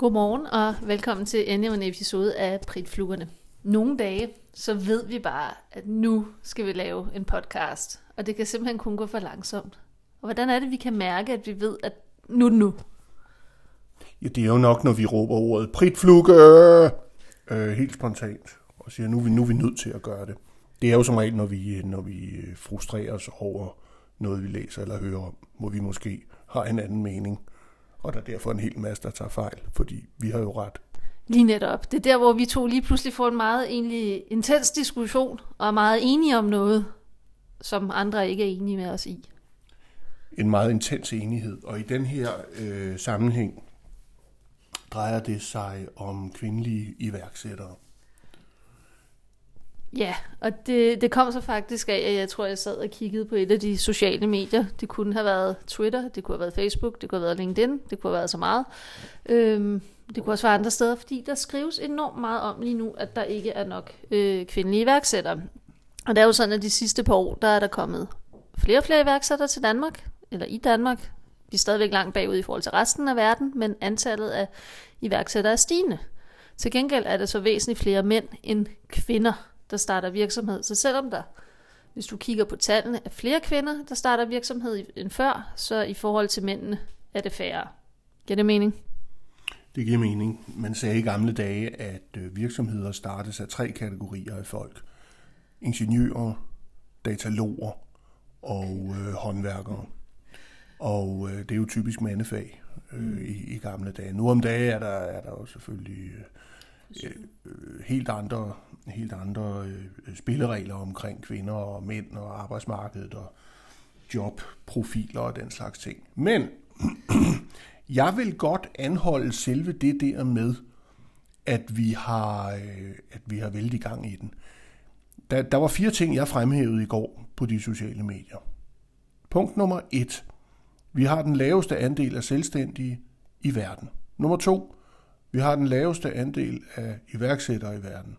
Godmorgen og velkommen til endnu en episode af Pritflugerne. Nogle dage, så ved vi bare, at nu skal vi lave en podcast, og det kan simpelthen kun gå for langsomt. Og hvordan er det, vi kan mærke, at vi ved, at nu nu? Ja, det er jo nok, når vi råber ordet pritfluge øh, helt spontant, og siger, nu er, vi, nu er vi nødt til at gøre det. Det er jo som regel, når vi, når vi øh, frustrerer os over noget, vi læser eller hører om, hvor vi måske har en anden mening og der er derfor en hel masse, der tager fejl, fordi vi har jo ret. Lige netop. Det er der, hvor vi to lige pludselig får en meget egentlig intens diskussion, og er meget enige om noget, som andre ikke er enige med os i. En meget intens enighed, og i den her øh, sammenhæng drejer det sig om kvindelige iværksættere. Ja, og det, det kom så faktisk af, at jeg tror, jeg sad og kiggede på et af de sociale medier. Det kunne have været Twitter, det kunne have været Facebook, det kunne have været LinkedIn, det kunne have været så meget. Øhm, det kunne også være andre steder, fordi der skrives enormt meget om lige nu, at der ikke er nok øh, kvindelige iværksættere. Og det er jo sådan, at de sidste par år, der er der kommet flere og flere iværksættere til Danmark, eller i Danmark. Vi er stadigvæk langt bagud i forhold til resten af verden, men antallet af iværksættere er stigende. Til gengæld er det så væsentligt flere mænd end kvinder, der starter virksomhed. Så selvom der, hvis du kigger på tallene, er flere kvinder, der starter virksomhed end før, så i forhold til mændene er det færre. Giver det mening? Det giver mening. Man sagde i gamle dage, at øh, virksomheder startes af tre kategorier af folk. Ingeniører, dataloger og øh, håndværkere. Og øh, det er jo typisk mandefag øh, i, i gamle dage. Nu om dage er der, er der jo selvfølgelig øh, helt andre helt andre øh, spilleregler omkring kvinder og mænd og arbejdsmarkedet og jobprofiler og den slags ting. Men jeg vil godt anholde selve det der med, at vi har, øh, at vi har vældig gang i den. Der, der var fire ting, jeg fremhævede i går på de sociale medier. Punkt nummer et. Vi har den laveste andel af selvstændige i verden. Nummer to. Vi har den laveste andel af iværksættere i verden.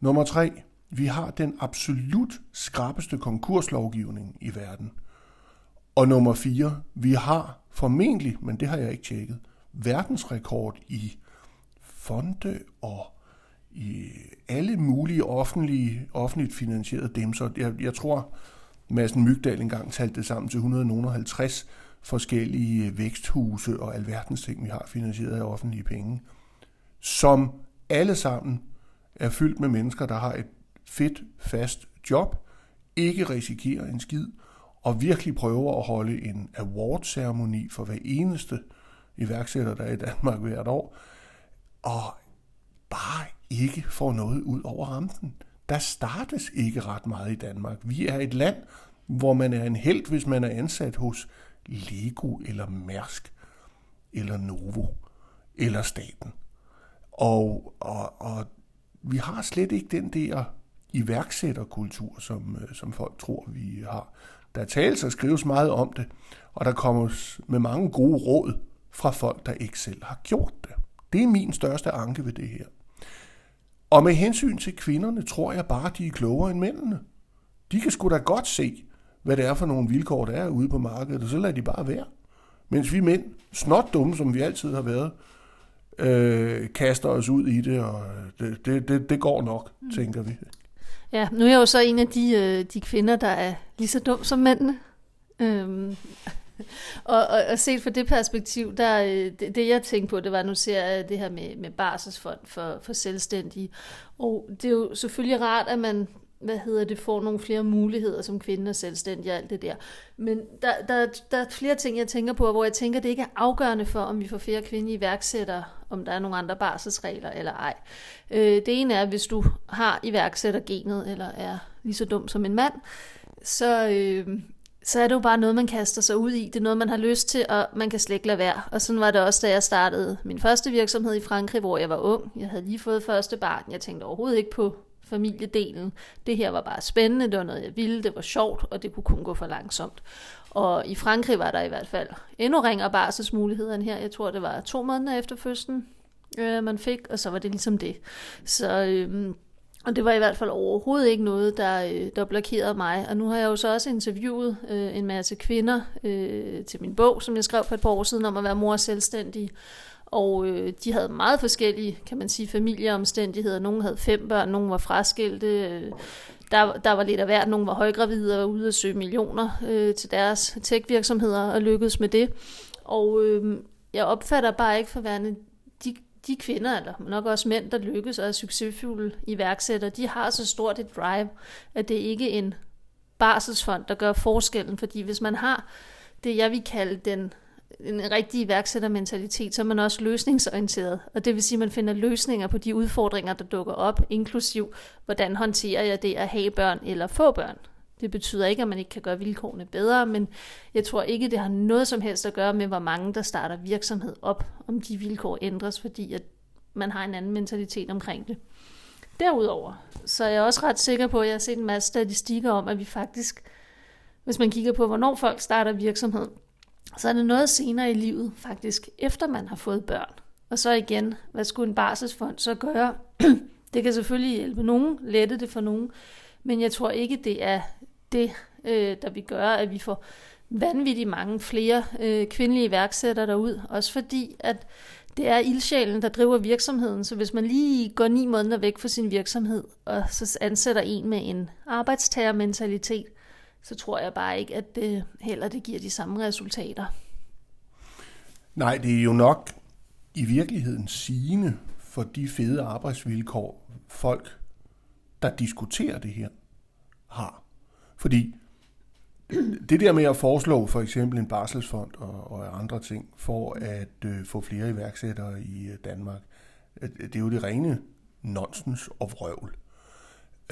Nummer tre, vi har den absolut skrappeste konkurslovgivning i verden. Og nummer fire, vi har formentlig, men det har jeg ikke tjekket, verdensrekord i fonde og i alle mulige offentlige, offentligt finansierede dem. Så jeg, jeg tror, Madsen Mygdal engang talte det sammen til 150 forskellige øh, væksthuse og alverdens ting, vi har finansieret af offentlige penge, som alle sammen er fyldt med mennesker, der har et fedt, fast job, ikke risikerer en skid, og virkelig prøver at holde en award-ceremoni for hver eneste iværksætter, der er i Danmark hvert år, og bare ikke får noget ud over rampen. Der startes ikke ret meget i Danmark. Vi er et land, hvor man er en held, hvis man er ansat hos Lego eller Mærsk eller Novo eller staten. Og, og, og vi har slet ikke den der iværksætterkultur, som, øh, som folk tror, vi har. Der tales og skrives meget om det, og der kommer med mange gode råd fra folk, der ikke selv har gjort det. Det er min største anke ved det her. Og med hensyn til kvinderne, tror jeg bare, de er klogere end mændene. De kan sgu da godt se, hvad det er for nogle vilkår, der er ude på markedet, og så lader de bare være. Mens vi mænd, snot dumme, som vi altid har været, øh, kaster os ud i det, og det, det, det, det går nok, mm. tænker vi. Ja, nu er jeg jo så en af de, øh, de kvinder, der er lige så dum som mændene. Øhm, og, og, og set fra det perspektiv, der, øh, det, det jeg tænkte på, det var, nu ser jeg det her med, med barselsfond for, for selvstændige. Og det er jo selvfølgelig rart, at man hvad hedder det, får nogle flere muligheder som kvinde og selvstændig og alt det der. Men der, der, der er flere ting, jeg tænker på, hvor jeg tænker, det ikke er afgørende for, om vi får flere kvindelige iværksættere, om der er nogle andre barselsregler eller ej. Øh, det ene er, hvis du har iværksættergenet, eller er lige så dum som en mand, så, øh, så er det jo bare noget, man kaster sig ud i. Det er noget, man har lyst til, og man kan slet ikke lade være. Og sådan var det også, da jeg startede min første virksomhed i Frankrig, hvor jeg var ung. Jeg havde lige fået første barn. Jeg tænkte overhovedet ikke på familiedelen. Det her var bare spændende, det var noget, jeg ville, det var sjovt, og det kunne kun gå for langsomt. Og i Frankrig var der i hvert fald endnu ringere barselsmuligheder end her. Jeg tror, det var to måneder efter fødslen, øh, man fik, og så var det ligesom det. Så, øh, og det var i hvert fald overhovedet ikke noget, der, øh, der blokerede mig. Og nu har jeg jo så også interviewet øh, en masse kvinder øh, til min bog, som jeg skrev for et par år siden om at være mor selvstændig. Og øh, de havde meget forskellige, kan man sige, familieomstændigheder. Nogle havde fem børn, nogle var fraskilte. Øh, der, der var lidt af hvert. Nogle var højgravide og ude at søge millioner øh, til deres tech-virksomheder og lykkedes med det. Og øh, jeg opfatter bare ikke for værende de, de kvinder, eller nok også mænd, der lykkes og er succesfulde iværksættere, de har så stort et drive, at det ikke er en barselsfond, der gør forskellen. Fordi hvis man har det, jeg vil kalde den en rigtig iværksættermentalitet, så er man også løsningsorienteret. Og det vil sige, at man finder løsninger på de udfordringer, der dukker op, inklusiv hvordan håndterer jeg det at have børn eller få børn. Det betyder ikke, at man ikke kan gøre vilkårene bedre, men jeg tror ikke, det har noget som helst at gøre med, hvor mange der starter virksomhed op, om de vilkår ændres, fordi at man har en anden mentalitet omkring det. Derudover, så er jeg også ret sikker på, at jeg har set en masse statistikker om, at vi faktisk, hvis man kigger på, hvornår folk starter virksomhed, så er det noget senere i livet, faktisk efter man har fået børn. Og så igen, hvad skulle en barselsfond så gøre? det kan selvfølgelig hjælpe nogen, lette det for nogen, men jeg tror ikke, det er det, øh, der vil gøre, at vi får vanvittigt mange flere øh, kvindelige iværksættere derud. Også fordi, at det er ildsjælen, der driver virksomheden. Så hvis man lige går ni måneder væk fra sin virksomhed, og så ansætter en med en arbejdstagermentalitet, så tror jeg bare ikke, at det heller det giver de samme resultater. Nej, det er jo nok i virkeligheden sigende for de fede arbejdsvilkår, folk, der diskuterer det her, har. Fordi det der med at foreslå for eksempel en barselsfond og, og andre ting for at øh, få flere iværksættere i Danmark, øh, det er jo det rene nonsens og vrøvl.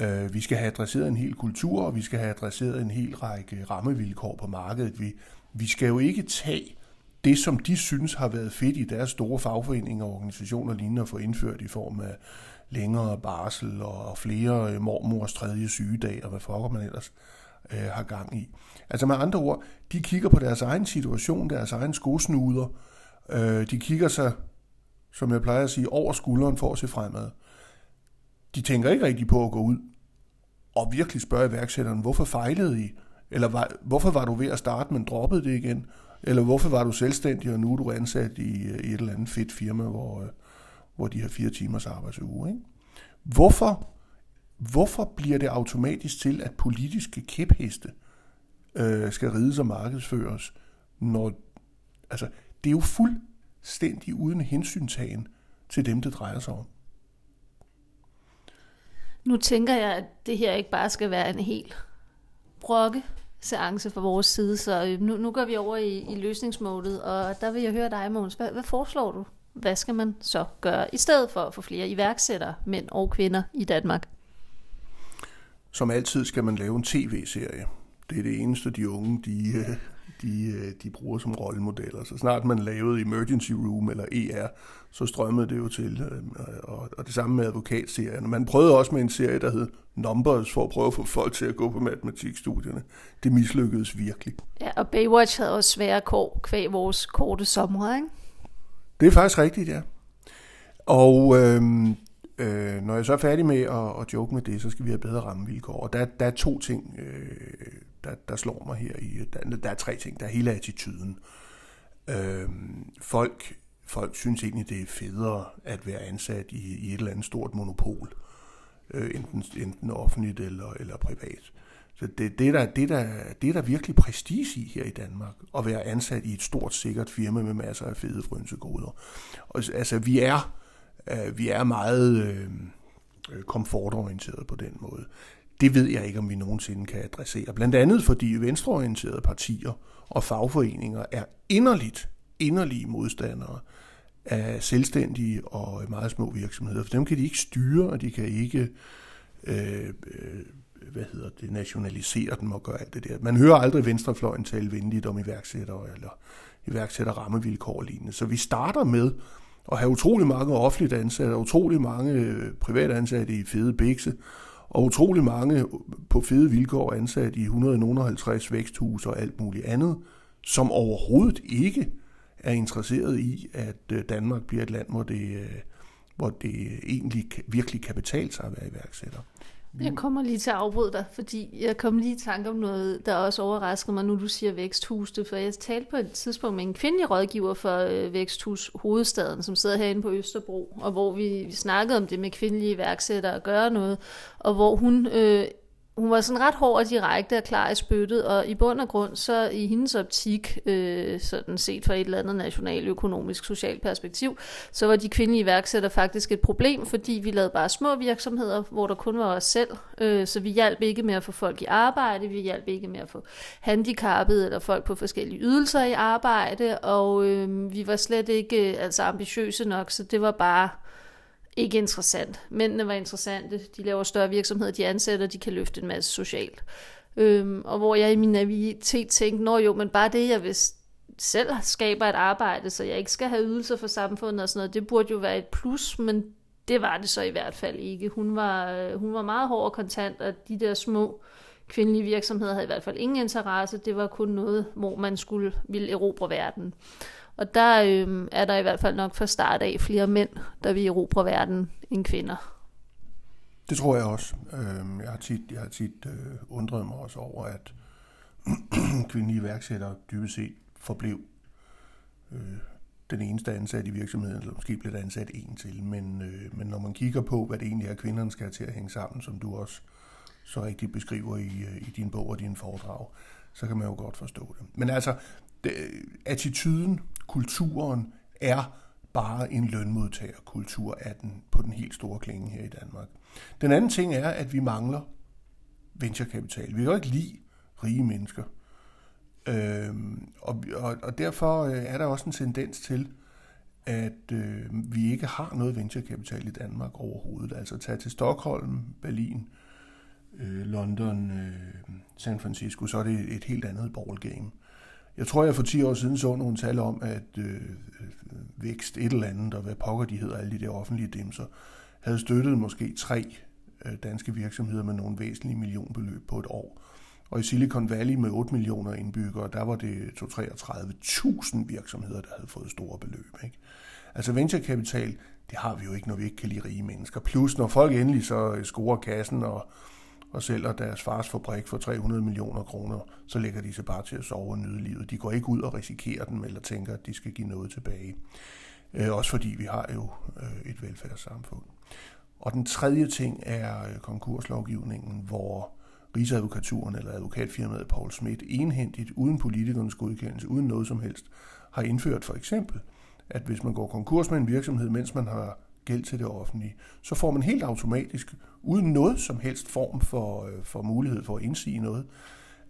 Øh, vi skal have adresseret en hel kultur, og vi skal have adresseret en hel række rammevilkår på markedet. Vi, vi skal jo ikke tage det, som de synes har været fedt i deres store fagforeninger og organisationer lignende at få indført i form af længere barsel og flere øh, mormors tredje sygedag og hvad fucker man ellers øh, har gang i. Altså med andre ord, de kigger på deres egen situation, deres egen skosnuder. Øh, de kigger sig, som jeg plejer at sige, over skulderen for at se fremad de tænker ikke rigtig på at gå ud og virkelig spørge iværksætteren, hvorfor fejlede I? Eller var, hvorfor var du ved at starte, men droppede det igen? Eller hvorfor var du selvstændig, og nu er du ansat i, i et eller andet fedt firma, hvor, øh, hvor de har fire timers arbejdsuge? Ikke? Hvorfor, hvorfor bliver det automatisk til, at politiske kæpheste øh, skal rides og markedsføres, når altså, det er jo fuldstændig uden hensyntagen til dem, det drejer sig om. Nu tænker jeg, at det her ikke bare skal være en helt brokke seance fra vores side, så øh, nu, nu går vi over i, i løsningsmålet, og der vil jeg høre dig, Måns. Hvad, hvad foreslår du? Hvad skal man så gøre i stedet for at få flere iværksættere, mænd og kvinder i Danmark? Som altid skal man lave en tv-serie. Det er det eneste, de unge de, øh, de, øh, de bruger som rollemodeller. Så snart man lavede Emergency Room eller ER, så strømmede det jo til. Øh, og, og det samme med advokatserien. Man prøvede også med en serie, der hed Numbers, for at prøve at få folk til at gå på matematikstudierne. Det mislykkedes virkelig. Ja, og Baywatch havde også svære kår kvæg vores korte sommer, ikke? Det er faktisk rigtigt, ja. Og øhm, øh, når jeg så er færdig med at, at joke med det, så skal vi have bedre rammevilkår. Og der, der er to ting, øh, der, der slår mig her. i Der, der er tre ting. Der er hele attituden. Øh, folk, folk synes egentlig, det er federe at være ansat i, i et eller andet stort monopol. Øh, enten, enten offentligt eller, eller privat. Så det, det, der, det, der, det er der virkelig prestige i her i Danmark, at være ansat i et stort, sikkert firma med masser af fede frynsegoder. Og, altså, vi er, øh, vi er meget øh, komfortorienteret på den måde. Det ved jeg ikke, om vi nogensinde kan adressere. Blandt andet fordi venstreorienterede partier og fagforeninger er inderligt, inderlige modstandere af selvstændige og meget små virksomheder. For dem kan de ikke styre, og de kan ikke øh, øh hvad hedder det, nationalisere dem og gøre alt det der. Man hører aldrig venstrefløjen tale venligt om iværksættere eller iværksætter rammevilkår og lignende. Så vi starter med at have utrolig mange offentligt ansatte utrolig mange øh, private ansatte i fede bikse, og utrolig mange på fede vilkår ansat i 150 væksthus og alt muligt andet, som overhovedet ikke er interesseret i, at øh, Danmark bliver et land, hvor det, øh, hvor det egentlig virkelig kan betale sig at være iværksætter. Jeg kommer lige til at afbryde dig, fordi jeg kom lige i tanke om noget, der også overrasker mig, nu du siger væksthuste, for jeg talte på et tidspunkt med en kvindelig rådgiver for øh, Væksthus Hovedstaden, som sidder herinde på Østerbro, og hvor vi, vi snakkede om det med kvindelige iværksættere at gøre noget, og hvor hun øh, hun var sådan ret hård og direkte og klar i spyttet, og i bund og grund, så i hendes optik, øh, sådan set fra et eller andet nationaløkonomisk socialt perspektiv, så var de kvindelige iværksættere faktisk et problem, fordi vi lavede bare små virksomheder, hvor der kun var os selv, øh, så vi hjalp ikke med at få folk i arbejde, vi hjalp ikke med at få handicappede eller folk på forskellige ydelser i arbejde, og øh, vi var slet ikke øh, altså ambitiøse nok, så det var bare ikke interessant. Mændene var interessante, de laver større virksomheder, de ansætter, de kan løfte en masse socialt. Øhm, og hvor jeg i min naivitet tænkte, nå jo, men bare det, jeg vil selv skaber et arbejde, så jeg ikke skal have ydelser for samfundet og sådan noget, det burde jo være et plus, men det var det så i hvert fald ikke. Hun var, øh, hun var meget hård og kontant, og de der små kvindelige virksomheder havde i hvert fald ingen interesse. Det var kun noget, hvor man skulle ville erobre verden. Og der øh, er der i hvert fald nok fra start af flere mænd, der vil erobre verden end kvinder. Det tror jeg også. Øhm, jeg har tit, jeg har tit øh, undret mig også over, at kvindelige iværksættere dybest set forblev øh, den eneste ansat i virksomheden, eller måske blev der ansat en til. Men, øh, men når man kigger på, hvad det egentlig er, kvinderne skal til at hænge sammen, som du også så rigtigt beskriver i, øh, i din bog og din foredrag, så kan man jo godt forstå det. Men altså, Øh, attituden, kulturen er bare en lønmodtagerkultur af den, på den helt store klinge her i Danmark. Den anden ting er, at vi mangler venturekapital. Vi kan jo ikke lide rige mennesker. Øhm, og, og, og derfor øh, er der også en tendens til, at øh, vi ikke har noget venturekapital i Danmark overhovedet. Altså tage til Stockholm, Berlin, øh, London, øh, San Francisco, så er det et helt andet ballgame. Jeg tror, jeg for 10 år siden så nogle tal om, at øh, øh, vækst et eller andet, og hvad pokker de hedder, alle de der offentlige dimser, havde støttet måske tre øh, danske virksomheder med nogle væsentlige millionbeløb på et år. Og i Silicon Valley med 8 millioner indbyggere, der var det 233.000 virksomheder, der havde fået store beløb. Ikke? Altså venturekapital, det har vi jo ikke, når vi ikke kan lide rige mennesker. Plus når folk endelig så øh, scorer kassen og og sælger deres fars fabrik for 300 millioner kroner, så lægger de sig bare til at sove og nyde livet. De går ikke ud og risikerer den, eller tænker, at de skal give noget tilbage. Øh, også fordi vi har jo øh, et velfærdssamfund. Og den tredje ting er øh, konkurslovgivningen, hvor Rigsadvokaturen eller advokatfirmaet Paul Schmidt enhændigt, uden politikernes godkendelse, uden noget som helst, har indført for eksempel, at hvis man går konkurs med en virksomhed, mens man har gæld til det offentlige, så får man helt automatisk, uden noget som helst form for, øh, for mulighed for at indsige noget,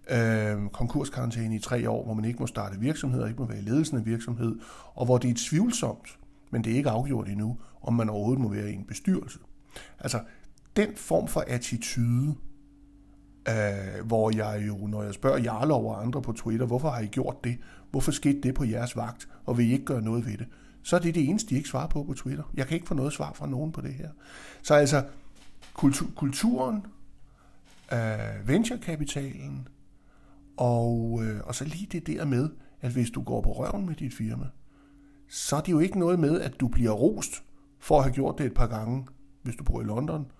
øh, konkurskarantæne i tre år, hvor man ikke må starte virksomhed, ikke må være i ledelsen af virksomhed, og hvor det er tvivlsomt, men det er ikke afgjort endnu, om man overhovedet må være i en bestyrelse. Altså, den form for attitude, øh, hvor jeg jo, når jeg spørger Jarlov og andre på Twitter, hvorfor har I gjort det? Hvorfor skete det på jeres vagt? Og vil I ikke gøre noget ved det? Så er det det eneste, de ikke svarer på på Twitter. Jeg kan ikke få noget svar fra nogen på det her. Så altså, kultur, kulturen, øh, venturekapitalen, og, øh, og så lige det der med, at hvis du går på røven med dit firma, så er det jo ikke noget med, at du bliver rost for at have gjort det et par gange, hvis du bor i London,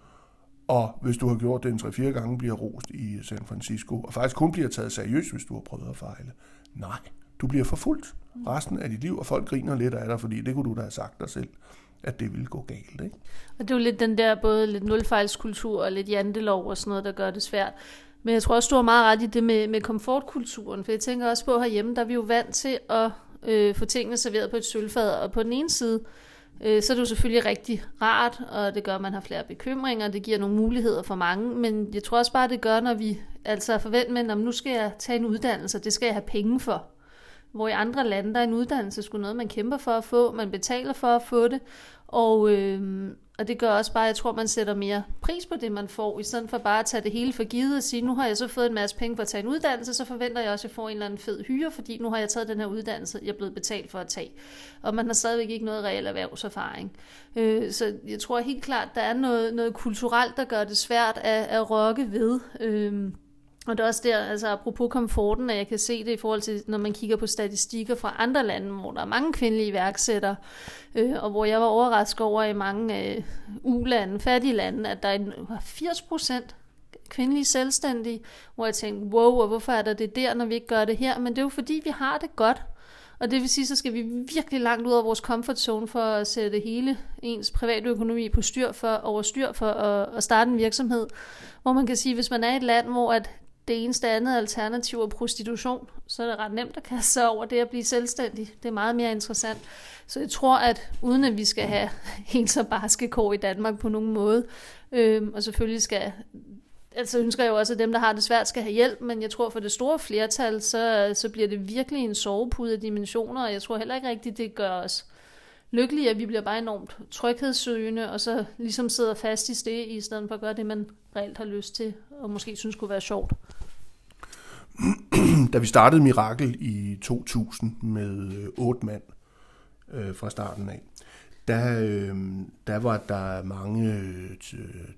og hvis du har gjort det en 3-4 gange, bliver rost i San Francisco, og faktisk kun bliver taget seriøst, hvis du har prøvet at fejle. Nej, du bliver forfulgt resten af dit liv, og folk griner lidt af dig, fordi det kunne du da have sagt dig selv at det ville gå galt. Ikke? Og det er jo lidt den der både lidt nulfejlskultur og lidt jantelov og sådan noget, der gør det svært. Men jeg tror også, du har meget ret i det med, med komfortkulturen, for jeg tænker også på herhjemme, der er vi jo vant til at øh, få tingene serveret på et sølvfad, og på den ene side, øh, så er det jo selvfølgelig rigtig rart, og det gør, at man har flere bekymringer, det giver nogle muligheder for mange, men jeg tror også bare, det gør, når vi altså forventer, med, at nu skal jeg tage en uddannelse, det skal jeg have penge for. Hvor i andre lande, der er en uddannelse sgu noget, man kæmper for at få, man betaler for at få det, og, øh, og det gør også bare, at jeg tror, man sætter mere pris på det, man får, i stedet for bare at tage det hele for givet og sige, nu har jeg så fået en masse penge for at tage en uddannelse, så forventer jeg også, at jeg får en eller anden fed hyre, fordi nu har jeg taget den her uddannelse, jeg er blevet betalt for at tage. Og man har stadigvæk ikke noget reel erhvervserfaring. Øh, så jeg tror helt klart, der er noget, noget kulturelt, der gør det svært at, at rokke ved. Øh, og det er også der, altså apropos komforten, at jeg kan se det i forhold til, når man kigger på statistikker fra andre lande, hvor der er mange kvindelige iværksættere, øh, og hvor jeg var overrasket over i mange øh, ulande, fattige lande, at der er 80 procent kvindelige selvstændige, hvor jeg tænkte, wow, og hvorfor er der det der, når vi ikke gør det her? Men det er jo fordi, vi har det godt. Og det vil sige, så skal vi virkelig langt ud af vores comfort zone for at sætte hele ens private økonomi på styr for, over styr for at, at starte en virksomhed. Hvor man kan sige, hvis man er i et land, hvor at det eneste andet alternativ er prostitution, så er det ret nemt at kaste sig over det at blive selvstændig. Det er meget mere interessant. Så jeg tror, at uden at vi skal have helt så barske kår i Danmark på nogen måde, øh, og selvfølgelig skal altså ønsker jeg jo også, at dem, der har det svært, skal have hjælp, men jeg tror for det store flertal, så, så bliver det virkelig en sovepude af dimensioner, og jeg tror heller ikke rigtigt, det gør os lykkelige, at vi bliver bare enormt tryghedssøgende, og så ligesom sidder fast i det, i stedet for at gøre det, man reelt har lyst til, og måske synes kunne være sjovt. Da vi startede Mirakel i 2000 med øh, otte mand øh, fra starten af, der, øh, der var der mange øh,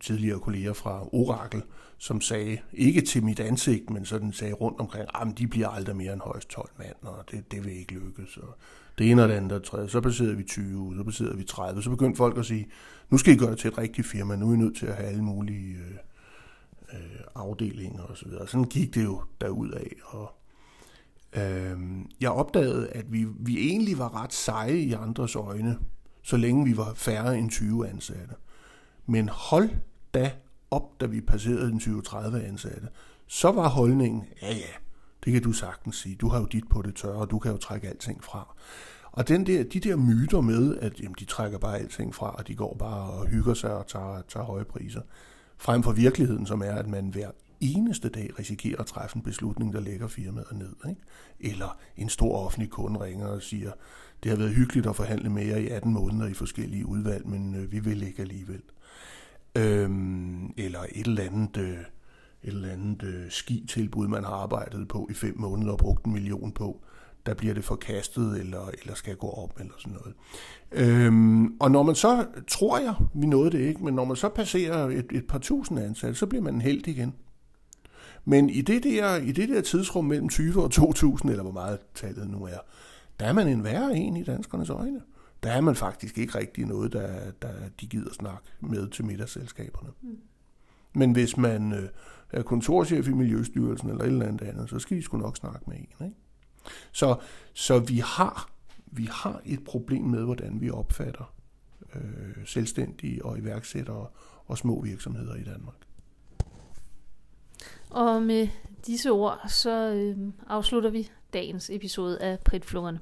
tidligere kolleger fra Orakel, som sagde, ikke til mit ansigt, men sådan sagde rundt omkring, ah, at de bliver aldrig mere end højst 12 mand, og det, det vil ikke lykkes. Og det ene og det andet og tredje. Så baserede vi 20, så baserede vi 30. Så begyndte folk at sige, nu skal I gøre det til et rigtigt firma, nu er I nødt til at have alle mulige øh, øh, afdelinger osv. Så Sådan gik det jo derud af. Og, øh, jeg opdagede, at vi, vi egentlig var ret seje i andres øjne, så længe vi var færre end 20 ansatte. Men hold da op, da vi passerede den 20-30 ansatte, så var holdningen, ja ja, det kan du sagtens sige, du har jo dit på det tørre, og du kan jo trække alting fra. Og den der, de der myter med, at jamen, de trækker bare alting fra, og de går bare og hygger sig og tager, tager høje priser, frem for virkeligheden, som er, at man hver eneste dag risikerer at træffe en beslutning, der lægger firmaet ned. Ikke? Eller en stor offentlig kunde ringer og siger, det har været hyggeligt at forhandle med jer i 18 måneder i forskellige udvalg, men øh, vi vil ikke alligevel. Øhm, eller et eller andet, øh, et eller andet øh, ski-tilbud, man har arbejdet på i fem måneder og brugt en million på. Der bliver det forkastet, eller, eller skal gå op, eller sådan noget. Øhm, og når man så, tror jeg, vi nåede det ikke, men når man så passerer et, et par tusind ansatte, så bliver man en held igen. Men i det, der, i det der tidsrum mellem 20 og 2000, eller hvor meget tallet nu er, der er man en værre en i danskernes øjne. Der er man faktisk ikke rigtig noget, der, der de gider snakke med til middagsselskaberne. Mm. Men hvis man øh, er kontorchef i Miljøstyrelsen eller et eller andet andet, så skal de sgu nok snakke med en. Ikke? Så, så vi har vi har et problem med, hvordan vi opfatter øh, selvstændige og iværksættere og små virksomheder i Danmark. Og med disse ord, så øh, afslutter vi dagens episode af Pritflungerne.